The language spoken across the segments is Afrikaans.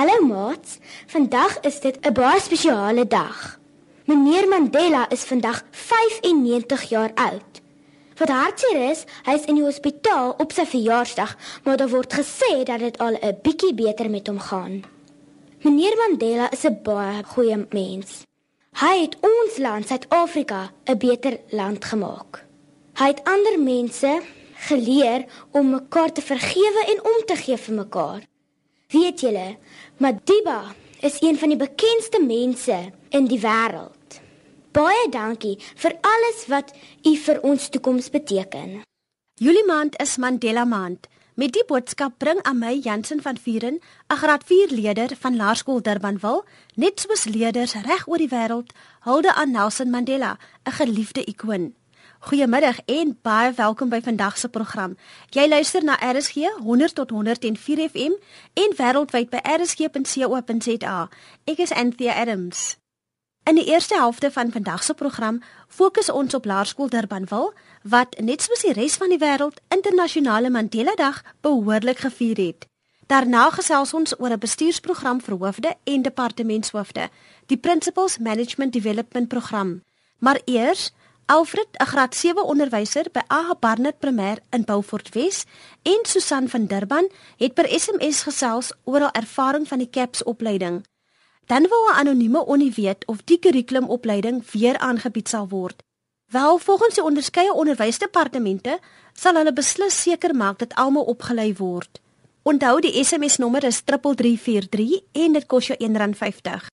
Hallo maats. Vandag is dit 'n baie spesiale dag. Meneer Mandela is vandag 95 jaar oud. Wat hartseer is, hy is in die hospitaal op sy verjaarsdag, maar daar word gesê dat dit al 'n bietjie beter met hom gaan. Meneer Mandela is 'n baie goeie mens. Hy het ons land, Suid-Afrika, 'n beter land gemaak. Hy het ander mense geleer om mekaar te vergewe en om te gee vir mekaar. Weet julle, Madiba is een van die bekendste mense in die wêreld. Baie dankie vir alles wat u vir ons toekoms beteken. Julie maand is Mandela maand. Met die boodskap bring aan my Jansen van Vuren, 'n graad 4 leerder van Laerskool Durbanville, net soos leerders reg oor die wêreld, hulde aan Nelson Mandela, 'n geliefde ikoon. Goeiemiddag en baie welkom by vandag se program. Jy luister na RSG 100 tot 104 FM en wêreldwyd by rsg.co.za. Ek is Anthea Adams. In die eerste helfte van vandag se program fokus ons op Laerskool Durbanville wat net soos die res van die wêreld internasionale Mandela Dag behoorlik gevier het. Daarna gesels ons oor 'n bestuursprogram vir hoofde en departementshoof, die Principles Management Development Program. Maar eers Alfred, 'n graad 7 onderwyser by AH Barnard Primêr in Beaufort Wes, en Susan van Durban het per SMS gesels oor haar ervaring van die CAPS opleiding. Dan wou 'n anonieme onie weet of die kurrikulumopleiding weer aangebied sal word. Wel, volgens die onderskeie onderwysdepartemente sal hulle beslis seker maak dat almal opgelei word. Onthou die SMS nommer is 3343 en dit kos jou R1.50.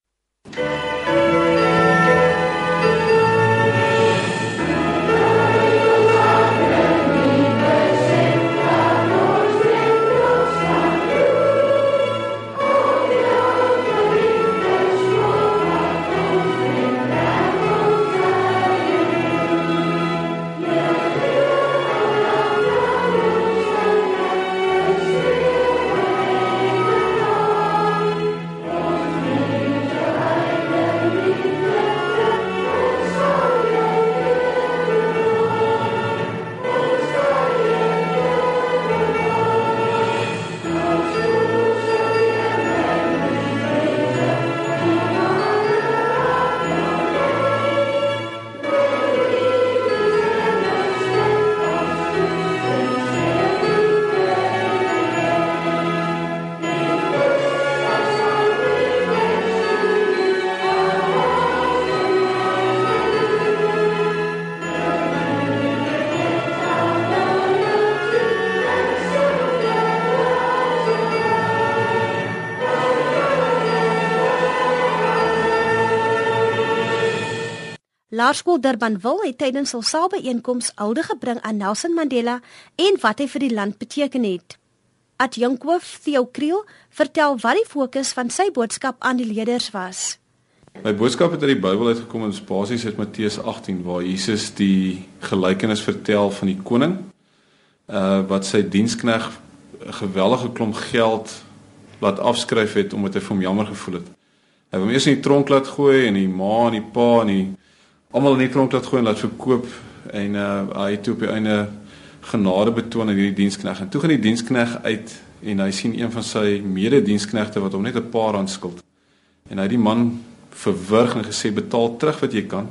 Laerskool Durbanville het tydens hul saalbyeenkoms oude gebring aan Nelson Mandela en wat hy vir die land beteken het. Adjunkhoof Theo Kriel vertel wat die fokus van sy boodskap aan die leerders was. My boodskap het uit die Bybel uitgekom in basies uit Matteus 18 waar Jesus die gelykenis vertel van die koning uh wat sy dienskneg 'n gewellige klomp geld laat afskryf het omdat hy vir hom jammer gevoel het. Hy wou hom eers in die tronk laat gooi en die ma en die pa en die almal in die tronk laat gooi en laat verkoop en uh, hy het op die einde genade betoon aan hierdie dienskneg en toe gaan die dienskneg uit en hy sien een van sy medediensknegte wat hom net 'n paar rand skuld. En hy het die man verwrig en gesê betaal terug wat jy kan.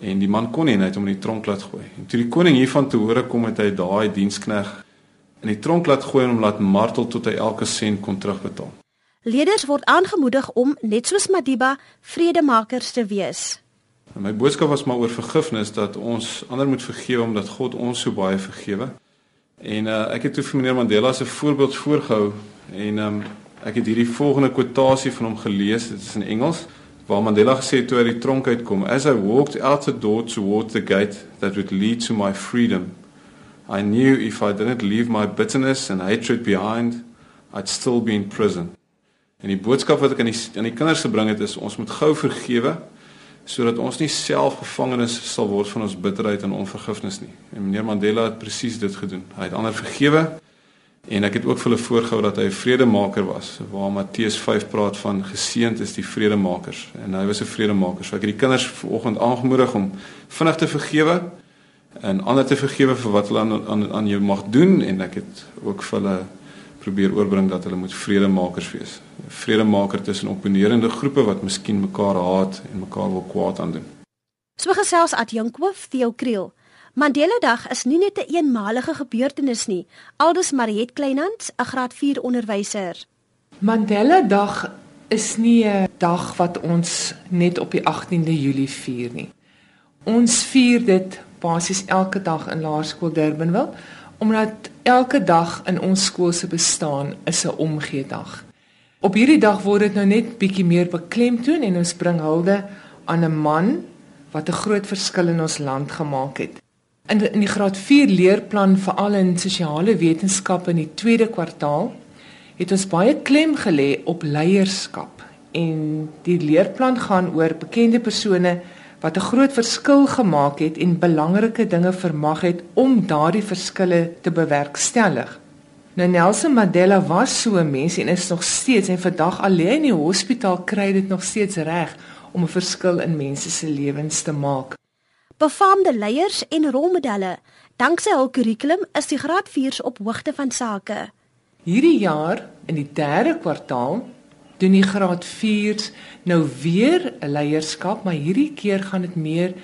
En die man kon nie en hy het hom in die tronk laat gooi. En toe die koning hiervan te hore kom het hy daai dienskneg in die tronk laat gooi en hom laat martel tot hy elke sent kon terugbetaal. Leerders word aangemoedig om net soos Madiba vredemakers te wees. En my boodskap was maar oor vergifnis dat ons ander moet vergewe omdat God ons so baie vergewe. En uh, ek het toe vir meneer Mandela se voorbeeld voorgehou en um, ek het hierdie volgende kwotasie van hom gelees. Dit is in Engels waar Mandela gesê het toe hy uit die tronk uitkom, "As I walked out the door towards the gate that would lead to my freedom, I knew if I didn't leave my bitterness and hatred behind, I'd still be in prison." En die boodskap wat ek aan die aan die kinders gebring het is ons moet gou vergewe sodat ons nie self gevangenes sal word van ons bitterheid en onvergifnis nie. En meneer Mandela het presies dit gedoen. Hy het ander vergewe en ek het ook vir hulle voorgehou dat hy 'n vredemaker was, waar Matteus 5 praat van geseënd is die vredemakers en hy was 'n vredemaker. So ek het die kinders vanoggend aangemoedig om vinnig te vergewe en ander te vergewe vir wat hulle aan aan, aan jou mag doen en ek het ook vir hulle probeer oorbring dat hulle moet vredemakers wees. 'n Vredemaker tussen opponerende groepe wat miskien mekaar haat en mekaar wil kwaad aandoen. So gesels adjunkhoof Theo Kriel. Mandela Dag is nie net 'n een eenmalige gebeurtenis nie, aldus Mariet Kleinhans, 'n graad 4 onderwyser. Mandela Dag is nie 'n dag wat ons net op die 18de Julie vier nie. Ons vier dit basies elke dag in Laerskool Durbanville omdat elke dag in ons skool se bestaan is 'n omgee dag. Op hierdie dag word dit nou net bietjie meer beklemtoon en ons bring hulde aan 'n man wat 'n groot verskil in ons land gemaak het. In die, in die graad 4 leerplan veral in sosiale wetenskappe in die tweede kwartaal het ons baie klem gelê op leierskap en die leerplan gaan oor bekende persone wat 'n groot verskil gemaak het en belangrike dinge vermag het om daardie verskille te bewerkstellig. Nou Nelson Mandela was so 'n mens en is nog steeds en vandag alleen in die hospitaal kry dit nog steeds reg om 'n verskil in mense se lewens te maak. Befaamde leiers en rolmodelle, danksy hul kurrikulum is die graad 4s op hoogte van sake. Hierdie jaar in die 3de kwartaal doen die graad 4s nou weer 'n leierskap, maar hierdie keer gaan dit meer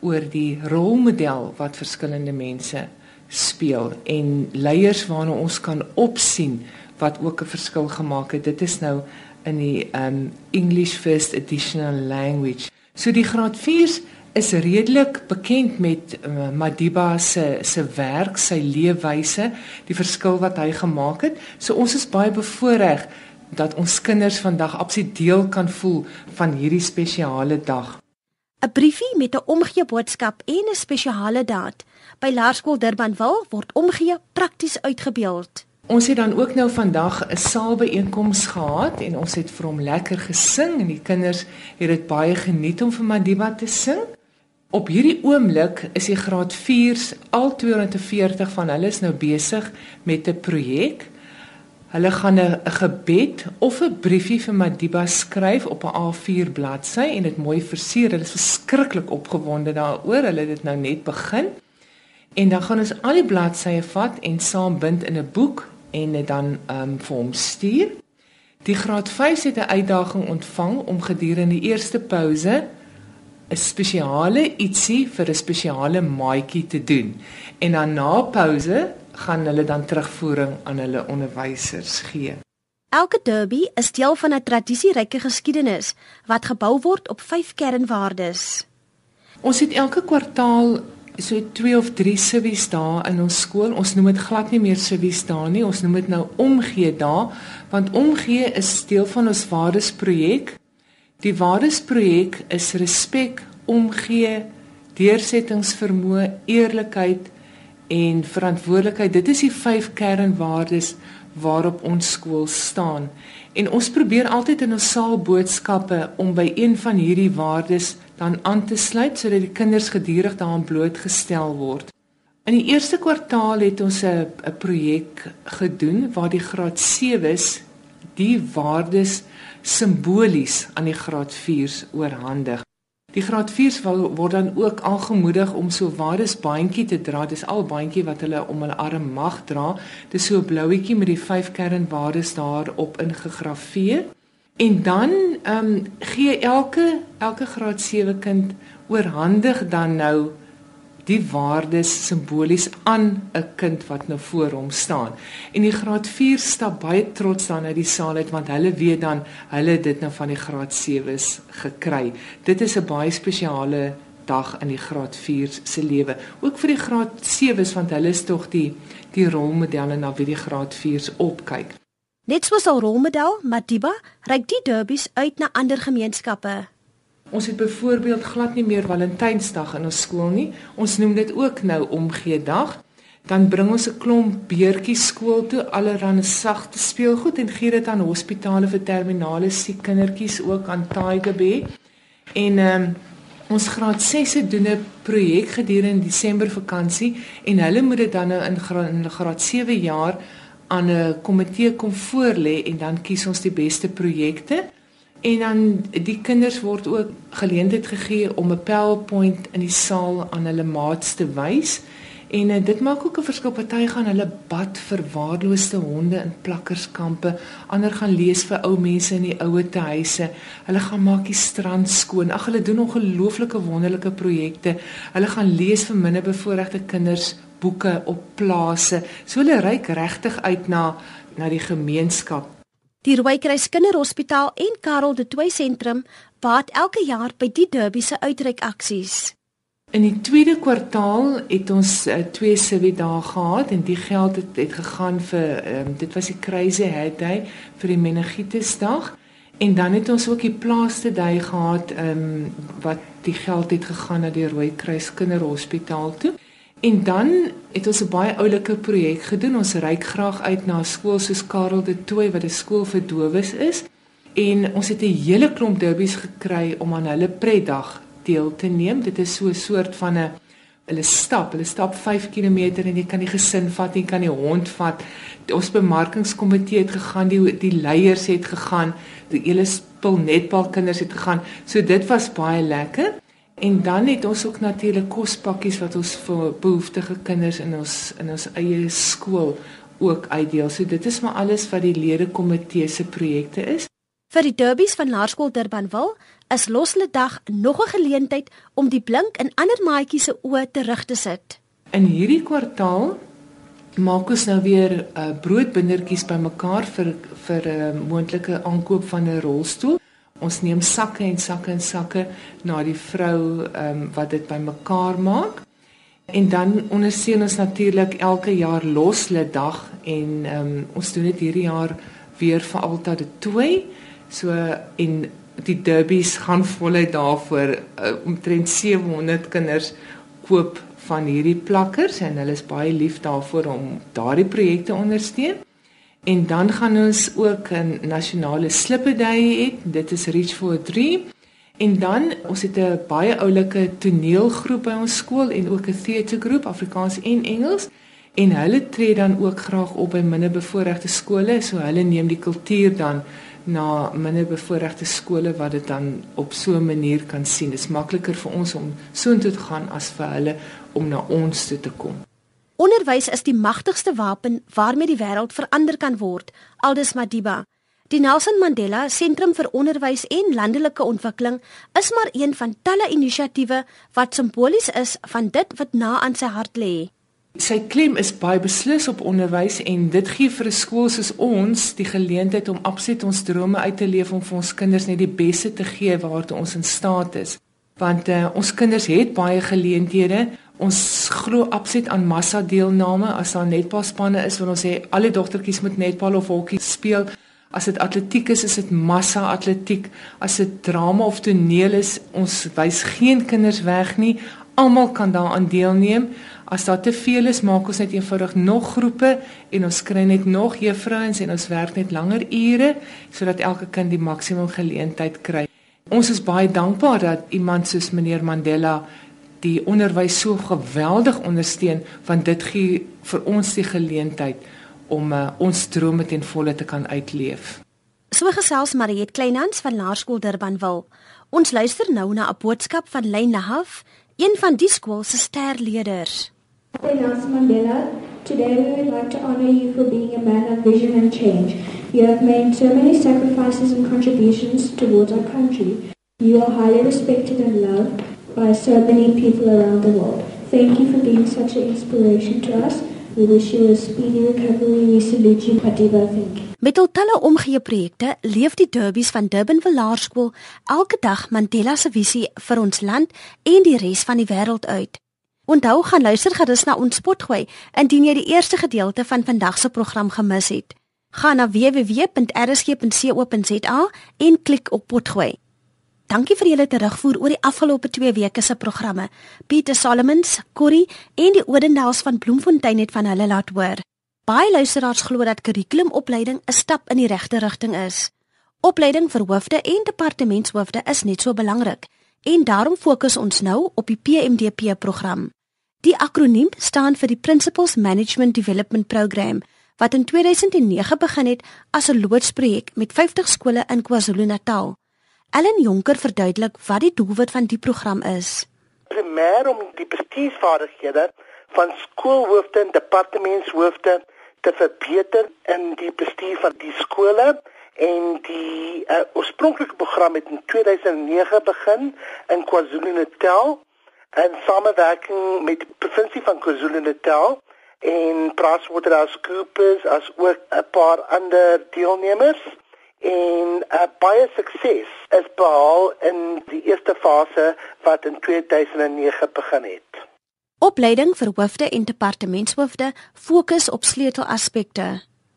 oor die rolmodel wat verskillende mense speel en leiers waarna ons kan opsien wat ook 'n verskil gemaak het. Dit is nou in die um English First Additional Language. So die graad 4s is redelik bekend met uh, Madiba se se werk, sy leefwyse, die verskil wat hy gemaak het. So ons is baie bevoordeel dat ons kinders vandag absoluut deel kan voel van hierdie spesiale dag. 'n Briefie met 'n omgee boodskap en 'n spesiale daad. By Laerskool Durbanville word omgee prakties uitgebeeld. Ons het dan ook nou vandag 'n saalbeeenkoms gehad en ons het vir hom lekker gesing en die kinders het dit baie geniet om vir Madiba te sing. Op hierdie oomblik is die graad 4s al 240 van hulle is nou besig met 'n projek. Hulle gaan 'n gebed of 'n briefie vir Madiba skryf op 'n A4 bladsy en dit mooi versier. Hulle is verskriklik opgewonde daaroor. Hulle het dit nou net begin. En dan gaan ons al die bladsye vat en saam bind in 'n boek en dit dan um, vir hom stuur. Die graad 5 het 'n uitdaging ontvang om gedurende die eerste pouse 'n spesiale ietsie vir 'n spesiale maatjie te doen. En dan na pouse gaan hulle dan terugvoering aan hulle onderwysers gee. Elke derby is deel van 'n tradisieryke geskiedenis wat gebou word op vyf kernwaardes. Ons het elke kwartaal so twee of drie sivies dae in ons skool. Ons noem dit glad nie meer sivies dae nie. Ons noem dit nou omgee dae want omgee is deel van ons waardesprojek. Die waardesprojek is respek, omgee, deursettingsvermoë, eerlikheid en verantwoordelikheid. Dit is die vyf kernwaardes waarop ons skool staan. En ons probeer altyd in ons saalboodskappe om by een van hierdie waardes dan aan te sluit sodat die kinders gedurig daaraan blootgestel word. In die eerste kwartaal het ons 'n projek gedoen waar die graad 7s die waardes simbolies aan die graad 4s oorhandig. Die graad 4s word dan ook aangemoedig om so waardes bandjie te dra. Dis al bandjie wat hulle om hulle arm mag dra. Dis so 'n blouetjie met die vyf kernwaardes daarop ingegrafieer. En dan ehm um, gee elke elke graad 7 kind oorhandig dan nou die waardes simbolies aan 'n kind wat nou voor hom staan. En die graad 4 stap baie trots dan uit die saal uit want hulle weet dan hulle dit nou van die graad 7s gekry. Dit is 'n baie spesiale dag in die graad 4s se lewe. Ook vir die graad 7s want hulle is tog die die rolmodelle na wie die graad 4s opkyk. Net soos 'n rolmodel, Madiba, reik die derbies uit na ander gemeenskappe. Ons het byvoorbeeld glad nie meer Valentynsdag in ons skool nie. Ons noem dit ook nou omgee dag. Dan bring ons 'n klomp beertjies skool toe, allerlei sagte speelgoed en gee dit aan hospitale vir terminale siek kindertjies ook aan Tigerbe. En ehm um, ons graad 6 se doen 'n projek gedurende Desember vakansie en hulle moet dit dan nou in graad, in graad 7 jaar aan 'n komitee kom voorlê en dan kies ons die beste projekte. En dan die kinders word ook geleentheid gegee om 'n PowerPoint in die saal aan hulle maats te wys En uh, dit maak ook 'n verskil. Party gaan hulle bad vir waardeloosde honde in plakkerskampe, ander gaan lees vir ou mense in die ouer huise. Hulle gaan maak die strand skoon. Ag, hulle doen ongelooflike wonderlike projekte. Hulle gaan lees vir minderbevoorregte kinders boeke op plase. So hulle reik regtig uit na na die gemeenskap. Die Rooikruis Kinderhospitaal en Karel de Tooy Sentrum baat elke jaar by die derby se uitreikaksies. In die tweede kwartaal het ons uh, twee sewe dae gehad en die geld het, het gegaan vir um, dit was die Crazy Head Day vir die meningitisdag en dan het ons ook die plaaste day gehad um, wat die geld het gegaan na die Rooikruis Kinderhospitaal toe. En dan het ons 'n baie oulike projek gedoen. Ons reik graag uit na 'n skool soos Karel de Tooy wat 'n skool vir dowes is. En ons het 'n hele klomp derbies gekry om aan hulle pretdag deel te neem. Dit is so 'n soort van 'n hulle stap, hulle stap 5 km en jy kan die gesin vat, jy kan die hond vat. Ons bemarkingskomitee het gegaan, die die leiers het gegaan, die hele spul netbalkinders het gegaan. So dit was baie lekker. En dan het ons ook natuurlik kospakkies wat ons vir behoeftige kinders in ons in ons eie skool ook uitdeel. So dit is maar alles wat die lede komitee se projekte is. Vir die derbies van Laerskool Durbanville is Loslede Dag nog 'n geleentheid om die blink in ander maatjies se oë terug te sit. In hierdie kwartaal maak ons nou weer uh, broodbindertjies bymekaar vir vir 'n uh, moontlike aankoop van 'n rolstoel. Ons neem sakke en sakke en sakke na die vrou ehm um, wat dit bymekaar maak. En dan ondersteun ons natuurlik elke jaar loslede dag en ehm um, ons doen dit hierdie jaar weer vir altyd die twee. So en die derbies gaan voluit daarvoor uh, omtrent 700 kinders koop van hierdie plakkers en hulle is baie lief daarvoor om daardie projekte ondersteun. En dan gaan ons ook 'n nasionale slippedai hê. Dit is Reach for 3. En dan ons het 'n baie oulike toneelgroep by ons skool en ook 'n teatergroep Afrikaans en Engels. En hulle tree dan ook graag op by minderbevoorregte skole, so hulle neem die kultuur dan na minderbevoorregte skole wat dit dan op so 'n manier kan sien. Dit is makliker vir ons om soontoe te gaan as vir hulle om na ons toe te kom. Onderwys is die magtigste wapen waarmee die wêreld verander kan word, aldus Madiba. Die Nelson Mandela Sentrum vir Onderwys en Landelike Ontwikkeling is maar een van talle inisiatiewe wat simbolies is van dit wat na aan sy hart lê. Sy klem is baie beslis op onderwys en dit gee vir 'n skool soos ons die geleentheid om absoluut ons drome uit te leef om vir ons kinders net die beste te gee waartoe ons in staat is. Want uh, ons kinders het baie geleenthede Ons glo absoluut aan massa deelname as daar netbalspanne is want ons sê alle dogtertjies moet netbal of hokkie speel. As dit atletiek is, is dit massa atletiek. As dit drama of toneel is, ons wys geen kinders weg nie. Almal kan daaraan deelneem. As daar te veel is, maak ons net eenvoudig nog groepe en ons kry net nog juffrouens en ons werk net langer ure sodat elke kind die maksimum geleentheid kry. Ons is baie dankbaar dat iemand soos meneer Mandela die onderwys so geweldig ondersteun want dit gee vir ons die geleentheid om uh, ons drome ten volle te kan uitleef. So gesels Mariet Kleinhans van Laerskool Durbanville. Ons luister nou na 'n boodskap van Leyna Haf, een van die skool se sterleerders. Nelson Mandela, today we would like to honor you for being a man of vision and change. You have made so many sacrifices and contributions towards our country. You are highly respected and loved by so many people around the world. Thank you for being such an inspiration to us. We wish you a speedy recovery. We salute you, Patiba. Thank you. Met al talle omgee projekte leef die derbies van Durban Laerskool elke dag Mandela se visie vir ons land en die res van die wêreld uit. Onthou gaan luister gerus na ons potgooi indien jy die eerste gedeelte van vandag se program gemis het. Gaan na www.rsg.co.za en klik op potgooi. Dankie vir julle terugvoer oor die afgelope 2 weke se programme. Pieter Solomons, Corrie en die Odendals van Bloemfontein het van hulle laat hoor. Baie luisteraars glo dat kurrikulumopleiding 'n stap in die regte rigting is. Opleiding vir hoofde en departementshoofde is net so belangrik en daarom fokus ons nou op die PMDP program. Die akroniem staan vir die Principles Management Development Program wat in 2009 begin het as 'n loodsprojek met 50 skole in KwaZulu-Natal. Ellen Jonker verduidelik wat die doelwit van die program is. Primêr om die bestuursvaardighede van skoolhoofde en departementshoofde te verbeter in die bestuur van die skole en die uh, oorspronklike program het in 2009 begin in KwaZulu-Natal in samewerking met die provinsie van KwaZulu-Natal en PricewaterhouseCoopers as ook 'n paar ander deelnemers en uh, baie sukses is behaal in die eerste fase wat in 2009 begin het. Opleiding vir hoofde en departementshoofde fokus op sleutelaspekte.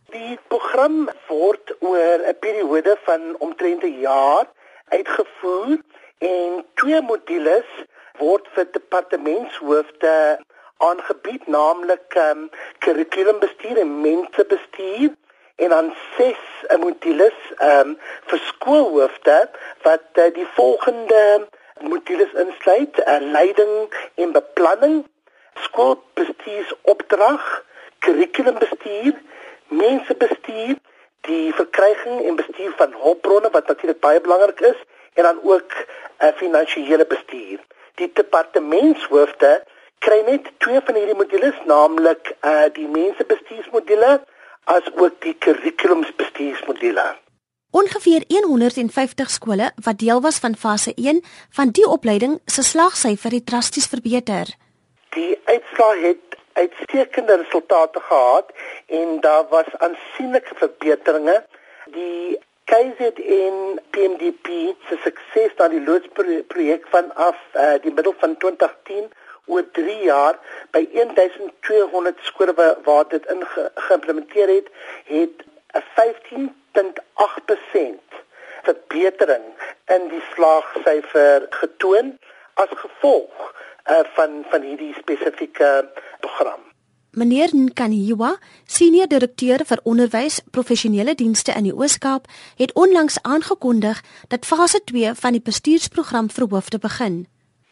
Die program word oor 'n periode van omtrent 'n jaar uitgevoer en twee modules word vir departementshoofde aangebied naamlik um, kurrikulumbestuur en mensebestuur en dan ses uh, modules um, vir skoolhoofde wat uh, die volgende modules insluit: uh, leiding en beplanning, skoolbestuursopdrag, kurrikulumbestuur, mensebestuur, die verkryging en bestuur van hulpbronne wat natuurlik baie belangrik is en dan ook uh, finansiële bestuur. Die departementshoofde kry net twee van hierdie modules, naamlik uh die mensebestuursmodule as ook die kurrikulumsbestuursmodule. Ongeveer 150 skole wat deel was van fase 1 van die opleiding se slagsyfer het drasties verbeter. Die uitslae het uitstekende resultate gehad en daar was aansienlike verbeteringe. Die KZN PMDP se sukses aan die loodsprojek vanaf uh, die middel van 2010 oor 3 jaar by 1200 skole waar dit geïmplementeer het, het 'n 15.8% verbetering in die slaagsyfer getoon as gevolg uh, van van hierdie spesifieke program. Meneer Nkaniwa, senior direkteur vir onderwys professionele dienste in die Oos-Kaap, het onlangs aangekondig dat fase 2 van die bestuursprogram vir hoofde begin.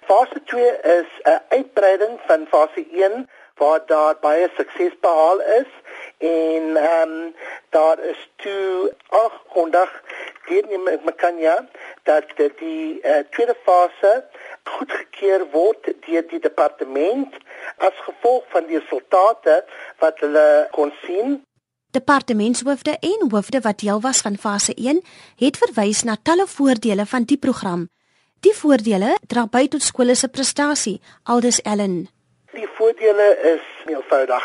Fase 2 is 'n uitbreiding van fase 1 waar daar baie sukses behaal is. En ehm um, daar is toe aangekondig deur Mekanja dat die uh, tweede fase goedgekeur word deur die departement as gevolg van die resultate wat hulle kon sien. Departementshoofde en hoofde wat deel was van fase 1 het verwys na talle voordele van die program Die voordele dra by tot skole se prestasie, aldus Ellen. Die voordele is eenvoudig.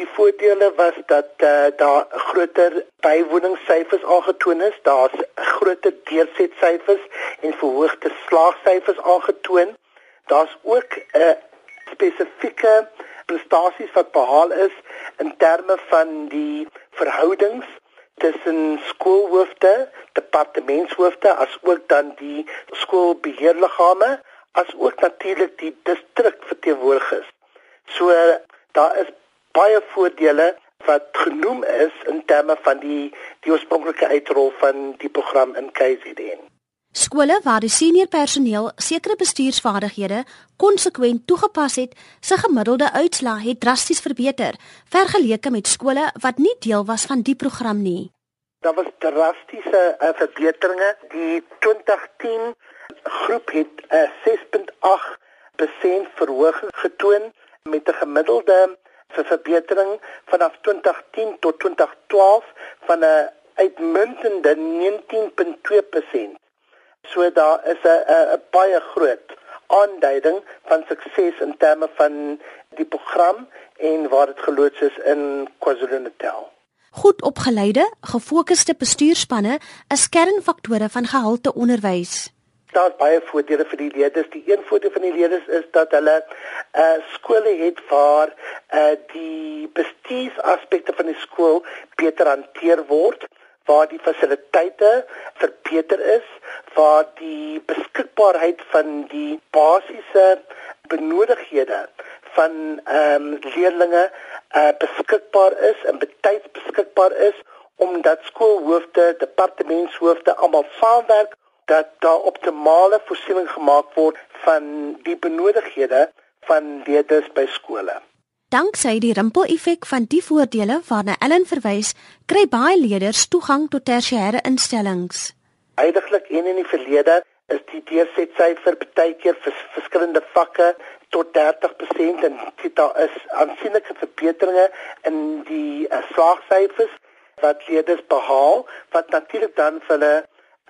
Die voordele was dat uh, daar groter bywoningssyfers aangetoon is, daar's groter deursetsyfers en verhoogde slaagsyfers aangetoon. Daar's ook 'n uh, spesifieke prestasies wat behaal is in terme van die verhoudings tussen skoolhoofde, departementshoofde as ook dan die skoolbeheerliggame as ook natuurlik die distrikverteenwoordigers. So daar is baie voordele wat genoem is in terme van die die oorspronklike uitrol van die program in KZN. Skole waar die senior personeel sekere bestuursvaardighede konsekwent toegepas het, se gemiddelde uitslae het drasties verbeter vergeleke met skole wat nie deel was van die program nie. Daar was drastiese uh, verbeteringe. Die 2010 groep het 'n uh, 6.8% verhoging getoon met 'n gemiddelde vir verbetering vanaf 2010 tot 2012 van 'n uitmuntende 19.2%. So daar is 'n baie groot aanduiding van sukses in terme van die program en waar dit geloods is in KwaZulu-Natal. Goed opgeleide, gefokusde bestuurspanne is kernfaktore van gehalte onderwys. Daar's baie voordele vir die leerders. Die een voordeel van die leerders is dat hulle uh skole het waar uh die bestuursaspekte van die skool beter hanteer word waar die fasiliteite verbeter is, waar die beskikbaarheid van die basiese benodighede van ehm um, leerdlinge uh, beskikbaar is en betyds beskikbaar is omdat skoolhoofde, departementshoofde almal saamwerk dat daar optimale voorsiening gemaak word van die benodighede van leerders by skole. Danksy die rimpel-effek van die voordele waarna Ellen verwys, kry baie leerders toegang tot tersiêre instellings. Heidiglik en in die verlede is die deursetsyfer baie keer vir verskillende vakke tot 30% en dit daar is aansienlike verbeteringe in die uh, slaagsyfers wat leerders behaal wat natuurlik dan vir hulle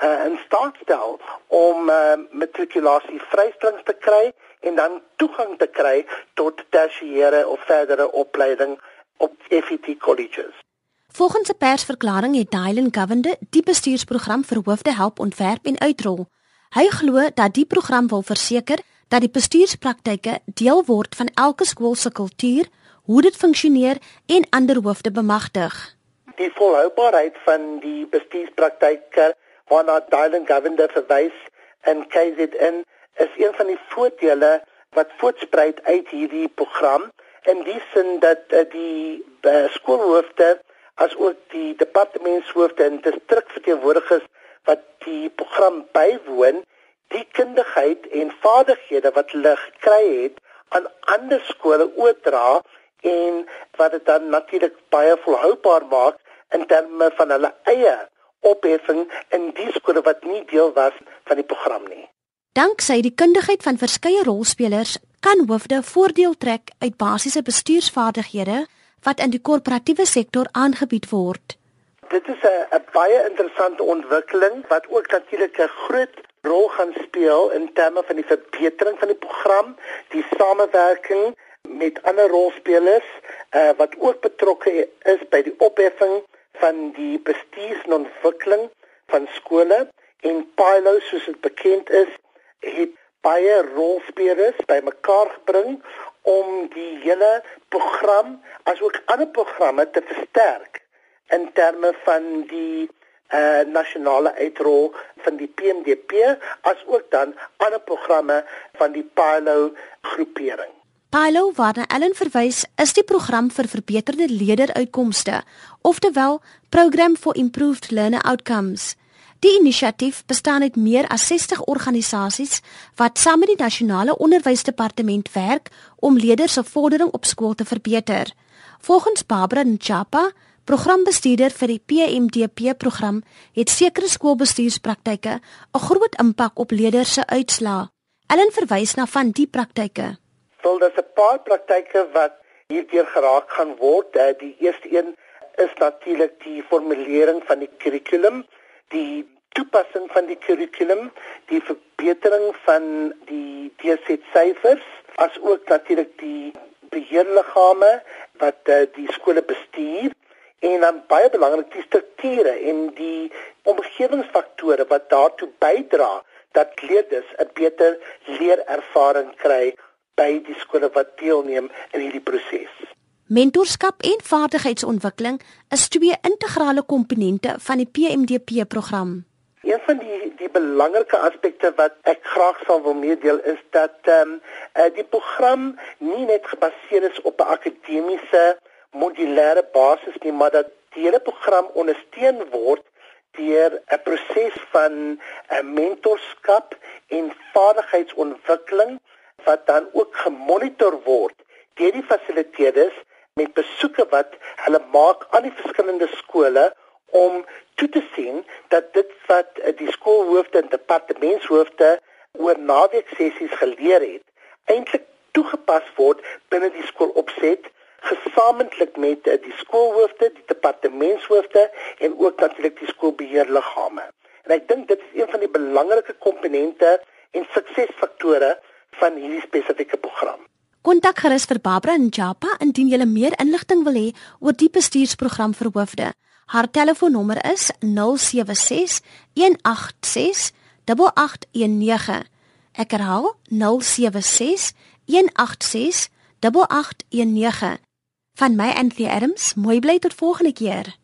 uh, in staat stel om uh, matrikulasie vrystellings te kry en dan toegang te kry tot tersiêre of verdere opleiding op FET colleges. Volgens 'n persverklaring het Dylan Govende die bestuursprogram vir hoofde help ontwerp en uitrol. Hy glo dat die program wil verseker dat die bestuurspraktyke deel word van elke skool se kultuur, hoe dit funksioneer en ander hoofde bemagtig. Die volhoubaarheid van die bestuurspraktyke waarna Dylan Govende verwys in KZN is een van die voordele wat voortspruit uit hierdie program in die sin dat uh, die uh, skoolhoofde as ook die departementshoofde en distrikverteenwoordigers wat die program bywoon die kundigheid en vaardighede wat hulle gekry het aan ander skole oordra en wat dit dan natuurlik baie volhoubaar maak in terme van hulle eie opheffing in die skole wat nie deel was van die program nie. Danksy die kundigheid van verskeie rolspelers kan hoofde voordeel trek uit basiese bestuursvaardighede wat in die korporatiewe sektor aangebied word. Dit is 'n baie interessante ontwikkeling wat ook natuurlik 'n groot rol gaan speel in terme van die verbetering van die program, die samewerking met ander rolspelers uh, wat ook betrokke is by die opheffing van die bestuurs- en ontwikkeling van skole en Pilo soos dit bekend is het baie rolspelers bymekaar gebring om die hele program asook ander programme te versterk in terme van die uh, nasionale uitrol van die PMDP asook dan ander programme van die Pilo groepering. Pilo waarna Ellen verwys is die program vir verbeterde leerderuitkomste, oftewel Program for Improved Learner Outcomes. Die inisiatief bestaan uit meer as 60 organisasies wat saam met die nasionale onderwysdepartement werk om leerders se vordering op skool te verbeter. Volgens Barbara Nchapa, programbestuurder vir die PMDP program, het sekere skoolbestuurspraktyke 'n groot impak op leerders se uitslae. Ellen verwys na van die praktyke. Wel, daar's 'n paar praktyke wat hierdeur geraak gaan word. Eh, die eerste een is natuurlik die formulering van die kurrikulum die toepassing van die kurrikulum, die verbetering van die DSET syfers, as ook natuurlik die beheerliggame wat uh, die skole bestuur en dan baie belangrik die strukture en die omgewingsfaktore wat daartoe bydra dat leerders 'n beter leerervaring kry by die skole wat deelneem in hierdie proses. Mentorskap en vaardigheidsontwikkeling is twee integrale komponente van die PMDP program. Een van die die belangrike aspekte wat ek graag sal wil meedeel is dat ehm um, die program nie net gebaseer is op 'n akademiese modulêre basis nie, maar dat die hele program ondersteun word deur 'n proses van eh, mentorskap en vaardigheidsontwikkeling wat dan ook gemonitor word deur die fasiliteerders met besoeke wat hulle maak aan die verskillende skole om toe te sien dat dit wat eh, die skoolhoofde en departementshoofde oor naweek sessies geleer het eintlik toegepas word binne die skoolopset gesamentlik met eh, die skoolhoofde, die departementshoofde en ook natuurlik die skoolbeheerliggame. En ek dink dit is een van die belangrike komponente en suksesfaktore van hierdie spesifieke program. Kontak gerus vir Barbara en Japa indien jy meer inligting wil hê oor die bestuursprogram vir hoofde. Haar telefoonnommer is 076 186 8819. Ek herhaal 076 186 8819. Van my Anthea Adams, mooi bly tot volgende keer.